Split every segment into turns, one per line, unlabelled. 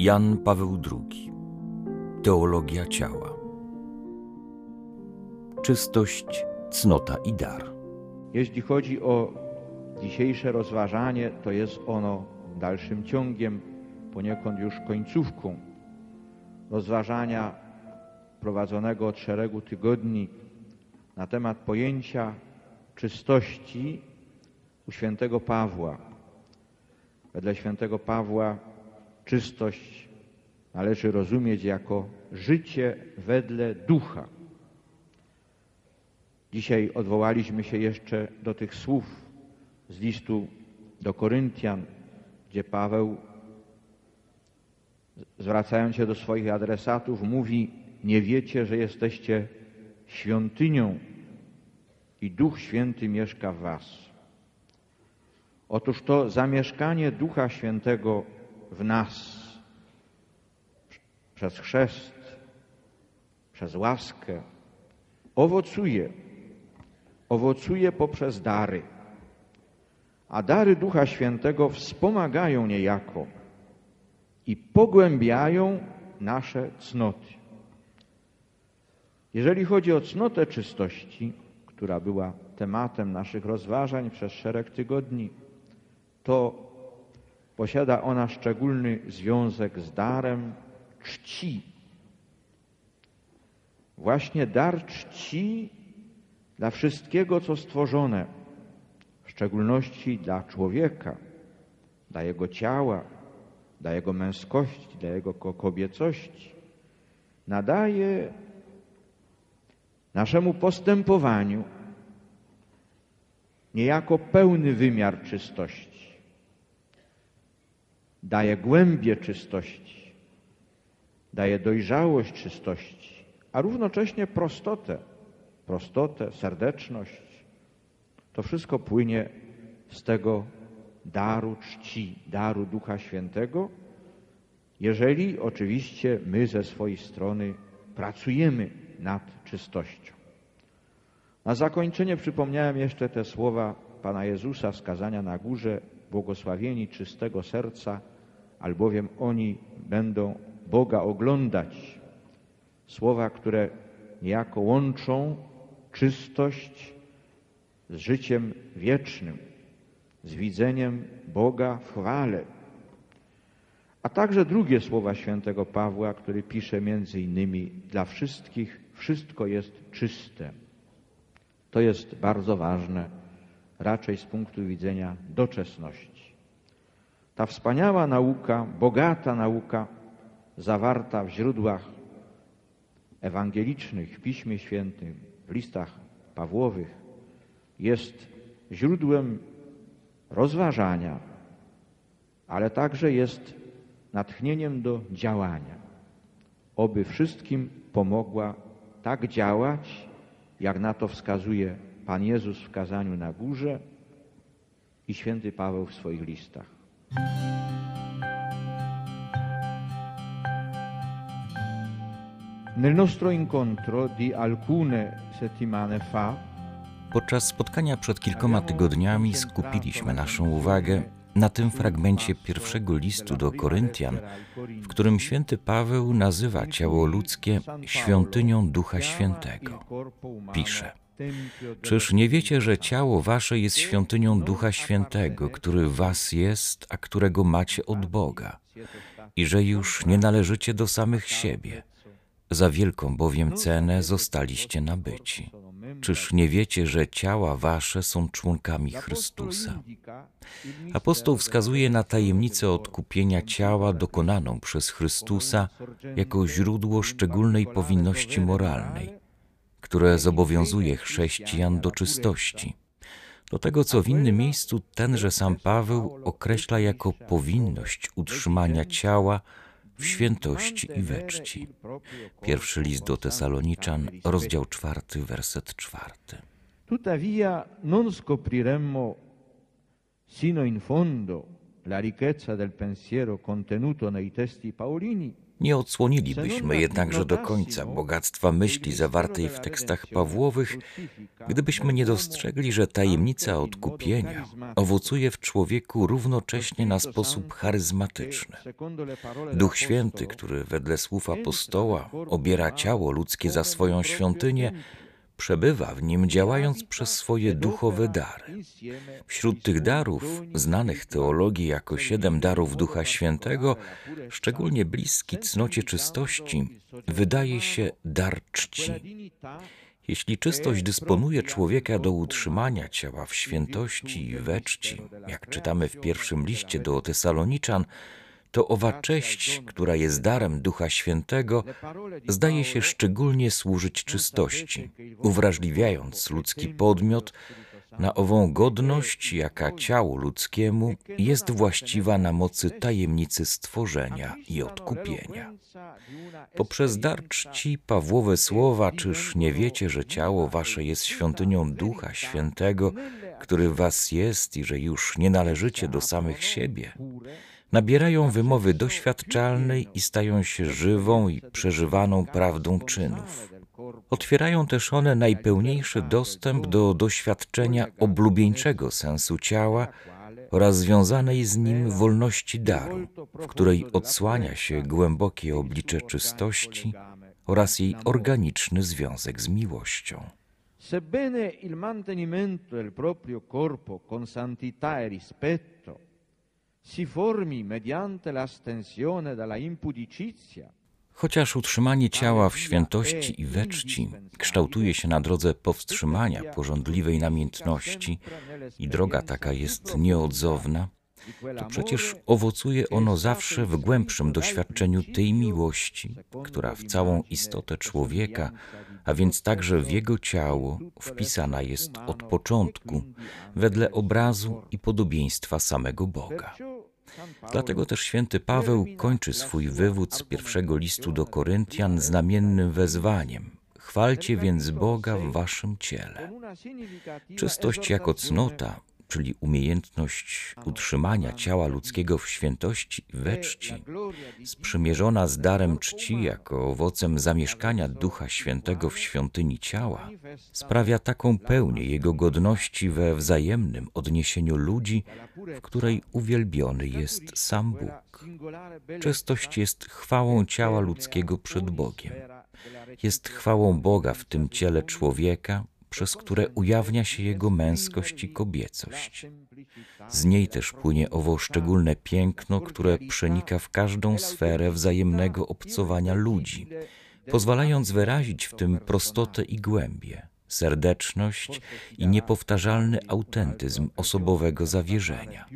Jan Paweł II Teologia ciała. Czystość, cnota i dar.
Jeśli chodzi o dzisiejsze rozważanie, to jest ono dalszym ciągiem, poniekąd już końcówką rozważania prowadzonego od szeregu tygodni na temat pojęcia czystości u świętego Pawła. Wedle świętego Pawła czystość należy rozumieć jako życie wedle ducha. Dzisiaj odwołaliśmy się jeszcze do tych słów z listu do Koryntian, gdzie Paweł, zwracając się do swoich adresatów, mówi: Nie wiecie, że jesteście świątynią i Duch Święty mieszka w Was. Otóż to zamieszkanie Ducha Świętego w nas przez chrzest, przez łaskę owocuje. Owocuje poprzez dary. A dary Ducha Świętego wspomagają niejako i pogłębiają nasze cnoty. Jeżeli chodzi o cnotę czystości, która była tematem naszych rozważań przez szereg tygodni, to posiada ona szczególny związek z darem czci. Właśnie dar czci dla wszystkiego, co stworzone, w szczególności dla człowieka, dla jego ciała, dla jego męskości, dla jego kobiecości, nadaje naszemu postępowaniu niejako pełny wymiar czystości. Daje głębię czystości, daje dojrzałość czystości, a równocześnie prostotę, prostotę, serdeczność. To wszystko płynie z tego daru czci, daru Ducha Świętego, jeżeli oczywiście my ze swojej strony pracujemy nad czystością. Na zakończenie przypomniałem jeszcze te słowa Pana Jezusa z kazania na górze, błogosławieni czystego serca, albowiem oni będą Boga oglądać. Słowa, które niejako łączą czystość z życiem wiecznym, z widzeniem Boga w chwale. A także drugie słowa świętego Pawła, który pisze między innymi dla wszystkich wszystko jest czyste. To jest bardzo ważne, raczej z punktu widzenia doczesności. Ta wspaniała nauka, bogata nauka, zawarta w źródłach ewangelicznych, w Piśmie Świętym, w listach Pawłowych, jest źródłem rozważania, ale także jest natchnieniem do działania. Oby wszystkim pomogła tak działać, jak na to wskazuje Pan Jezus w kazaniu na górze i święty Paweł w swoich listach. Nel nostro incontro di alcune settimane fa
Podczas spotkania przed kilkoma tygodniami skupiliśmy naszą uwagę na tym fragmencie pierwszego listu do Koryntian, w którym święty Paweł nazywa ciało ludzkie świątynią Ducha Świętego. Pisze: Czyż nie wiecie, że ciało wasze jest świątynią Ducha Świętego, który w was jest, a którego macie od Boga, i że już nie należycie do samych siebie? Za wielką bowiem cenę zostaliście nabyci. Czyż nie wiecie, że ciała wasze są członkami Chrystusa? Apostoł wskazuje na tajemnicę odkupienia ciała dokonaną przez Chrystusa jako źródło szczególnej powinności moralnej, które zobowiązuje chrześcijan do czystości. Do tego, co w innym miejscu tenże sam Paweł określa jako powinność utrzymania ciała w świętości i we czci. Pierwszy list do Tesaloniczan, rozdział czwarty, werset czwarty.
Tuttavia non scopriremmo sino in fondo la ricchezza del pensiero contenuto nei testi paolini
Nie odsłonilibyśmy jednakże do końca bogactwa myśli zawartej w tekstach Pawłowych, gdybyśmy nie dostrzegli, że tajemnica odkupienia owocuje w człowieku równocześnie na sposób charyzmatyczny. Duch Święty, który wedle słów apostoła obiera ciało ludzkie za swoją świątynię, przebywa w nim, działając przez swoje duchowe dary. Wśród tych darów, znanych teologii jako siedem darów Ducha Świętego, szczególnie bliski cnocie czystości, wydaje się dar czci. Jeśli czystość dysponuje człowieka do utrzymania ciała w świętości i we czci, jak czytamy w pierwszym liście do Tesaloniczan, to owa cześć, która jest darem Ducha Świętego, zdaje się szczególnie służyć czystości, uwrażliwiając ludzki podmiot na ową godność, jaka ciału ludzkiemu jest właściwa na mocy tajemnicy stworzenia i odkupienia. Poprzez dar czci Pawłowe słowa, czyż nie wiecie, że ciało wasze jest świątynią Ducha Świętego, który was jest i że już nie należycie do samych siebie? nabierają wymowy doświadczalnej i stają się żywą i przeżywaną prawdą czynów. Otwierają też one najpełniejszy dostęp do doświadczenia oblubieńczego sensu ciała oraz związanej z nim wolności daru, w której odsłania się głębokie oblicze czystości oraz jej organiczny związek z miłością.
Sebbene il mantenimento del proprio corpo con santità e rispetto si formi mediante l'astensione dalla impudicizia,
Chociaż utrzymanie ciała w świętości i we czci kształtuje się na drodze powstrzymania porządliwej namiętności i droga taka jest nieodzowna, to przecież owocuje ono zawsze w głębszym doświadczeniu tej miłości, która w całą istotę człowieka, a więc także w jego ciało, wpisana jest od początku, wedle obrazu i podobieństwa samego Boga. Dlatego też święty Paweł kończy swój wywód z pierwszego listu do Koryntian znamiennym wezwaniem. Chwalcie więc Boga w waszym ciele. Czystość jako cnota czyli umiejętność utrzymania ciała ludzkiego w świętości i we czci, sprzymierzona z darem czci jako owocem zamieszkania Ducha Świętego w świątyni ciała, sprawia taką pełnię Jego godności we wzajemnym odniesieniu ludzi, w której uwielbiony jest sam Bóg. Czystość jest chwałą ciała ludzkiego przed Bogiem. Jest chwałą Boga w tym ciele człowieka, przez które ujawnia się jego męskość i kobiecość. Z niej też płynie owo szczególne piękno, które przenika w każdą sferę wzajemnego obcowania ludzi, pozwalając wyrazić w tym prostotę i głębię serdeczność i niepowtarzalny autentyzm osobowego zawierzenia.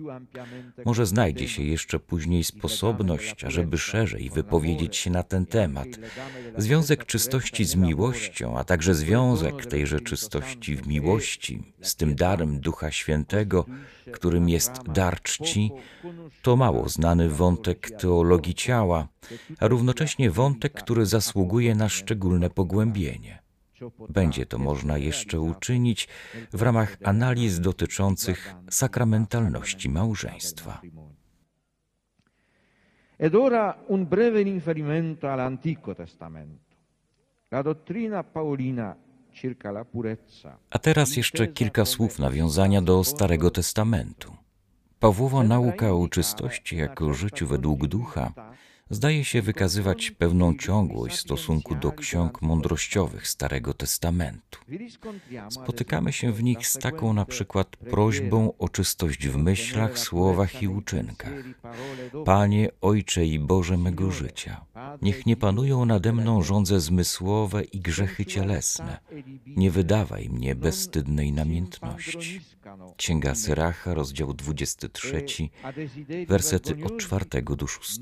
Może znajdzie się jeszcze później sposobność, ażeby szerzej wypowiedzieć się na ten temat. Związek czystości z miłością, a także związek tejże czystości w miłości z tym darem Ducha Świętego, którym jest dar czci, to mało znany wątek teologii ciała, a równocześnie wątek, który zasługuje na szczególne pogłębienie. Będzie to można jeszcze uczynić w ramach analiz dotyczących sakramentalności małżeństwa.
Ed ora un breve riferimento all'Antico Testamento. La dottrina paolina circa la purezza.
A teraz jeszcze kilka słów nawiązania do Starego Testamentu. Pawłowa nauka o czystości jako życiu według ducha zdaje się wykazywać pewną ciągłość w stosunku do ksiąg mądrościowych Starego Testamentu. Spotykamy się w nich z taką na przykład prośbą o czystość w myślach, słowach i uczynkach. Panie, Ojcze i Boże mego życia, niech nie panują nade mną żądze zmysłowe i grzechy cielesne. Nie wydawaj mnie bezstydnej namiętności. Księga Syracha, rozdział 23, wersety od 4 do 6.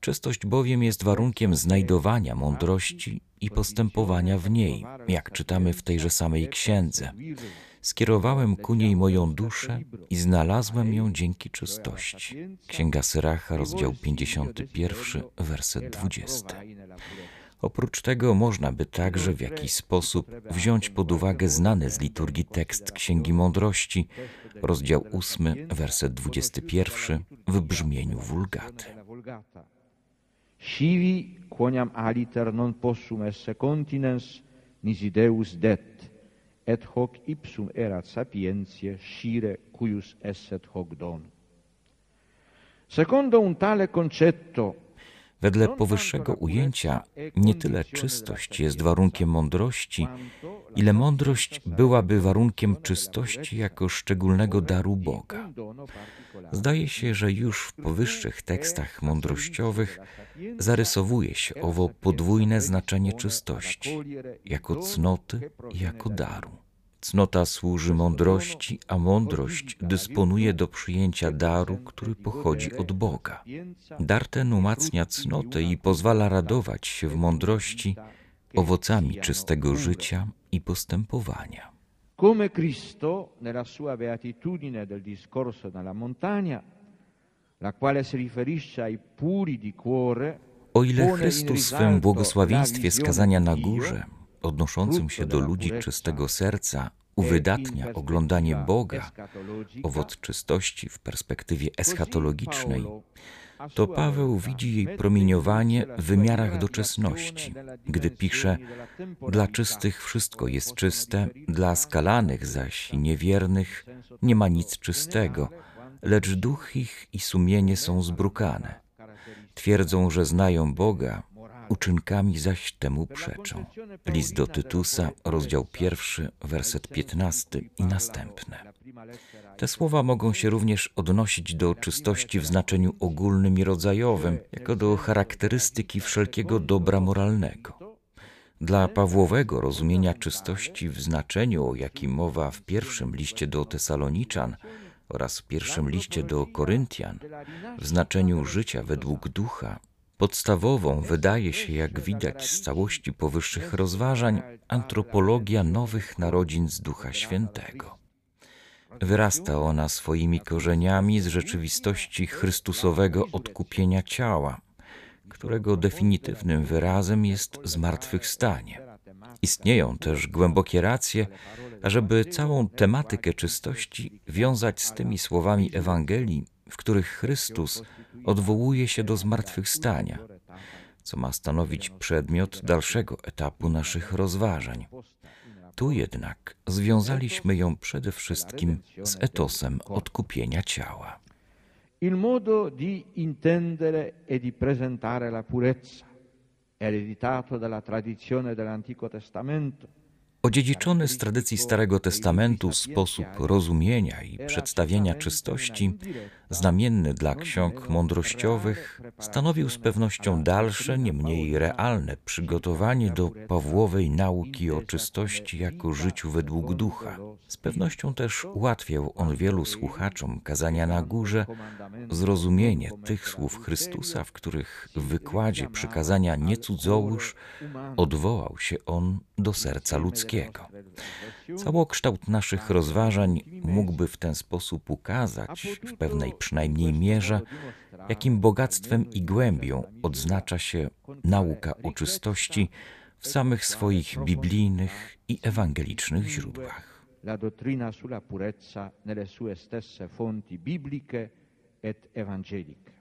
Czystość bowiem jest warunkiem znajdowania mądrości i postępowania w niej, jak czytamy w tejże samej księdze. Skierowałem ku niej moją duszę i znalazłem ją dzięki czystości. Księga Syracha, rozdział 51, werset 20. Oprócz tego można by także w jakiś sposób wziąć pod uwagę znany z liturgii tekst Księgi Mądrości, rozdział 8, werset 21 w brzmieniu wulgaty.
pagata. Scivi quoniam aliter non possum esse continens nisi Deus det, et hoc ipsum erat sapientiae scire cuius esset hoc don. Secondo un tale concetto,
Wedle powyższego ujęcia nie tyle czystość jest warunkiem mądrości, ile mądrość byłaby warunkiem czystości jako szczególnego daru Boga. Zdaje się, że już w powyższych tekstach mądrościowych zarysowuje się owo podwójne znaczenie czystości, jako cnoty i jako daru. Cnota służy mądrości, a mądrość dysponuje do przyjęcia daru, który pochodzi od Boga. Dar ten umacnia cnotę i pozwala radować się w mądrości owocami czystego życia i postępowania.
Come Cristo nella sua beatitudine del discorso montagna, la quale si riferisce ai puri di cuore,
O ile Chrystus w swym błogosławieństwie skazania na górze, odnoszącym się do ludzi czystego serca, uwydatnia oglądanie Boga, owoc czystości w perspektywie eschatologicznej, to Paweł widzi jej promieniowanie w wymiarach doczesności, gdy pisze: Dla czystych wszystko jest czyste, dla skalanych zaś i niewiernych nie ma nic czystego, lecz duch ich i sumienie są zbrukane. Twierdzą, że znają Boga, uczynkami zaś temu przeczą. List do Tytusa, rozdział pierwszy, werset 15 i następne. Te słowa mogą się również odnosić do czystości w znaczeniu ogólnym i rodzajowym, jako do charakterystyki wszelkiego dobra moralnego. Dla Pawłowego rozumienia czystości w znaczeniu, o jakim mowa w pierwszym liście do Tesaloniczan oraz w pierwszym liście do Koryntian, w znaczeniu życia według ducha, Podstawową wydaje się, jak widać z całości powyższych rozważań, antropologia nowych narodzin z Ducha Świętego. Wyrasta ona swoimi korzeniami z rzeczywistości Chrystusowego odkupienia ciała, którego definitywnym wyrazem jest zmartwychwstanie. Istnieją też głębokie racje, ażeby całą tematykę czystości wiązać z tymi słowami Ewangelii, w których Chrystus odwołuje się do zmartwychwstania, co ma stanowić przedmiot dalszego etapu naszych rozważań. Tu jednak związaliśmy ją przede wszystkim z etosem odkupienia ciała.
Il modo di intendere e di presentare la purezza, ereditato dalla tradizione dell'Antico Testamento,
Odziedziczony z tradycji Starego Testamentu sposób rozumienia i przedstawienia czystości, znamienny dla ksiąg mądrościowych, stanowił z pewnością dalsze, nie mniej realne przygotowanie do Pawłowej nauki o czystości jako życiu według ducha. Z pewnością też ułatwiał on wielu słuchaczom kazania na górze zrozumienie tych słów Chrystusa, w których w wykładzie przykazania nie cudzołóż odwołał się on do serca ludzkiego. Całokształt naszych rozważań mógłby w ten sposób ukazać, w pewnej przynajmniej mierze, jakim bogactwem i głębią odznacza się nauka o czystości w samych swoich biblijnych i ewangelicznych źródłach.
La dottrina sulla purezza nelle sue stesse fonti bibliche et evangeliche.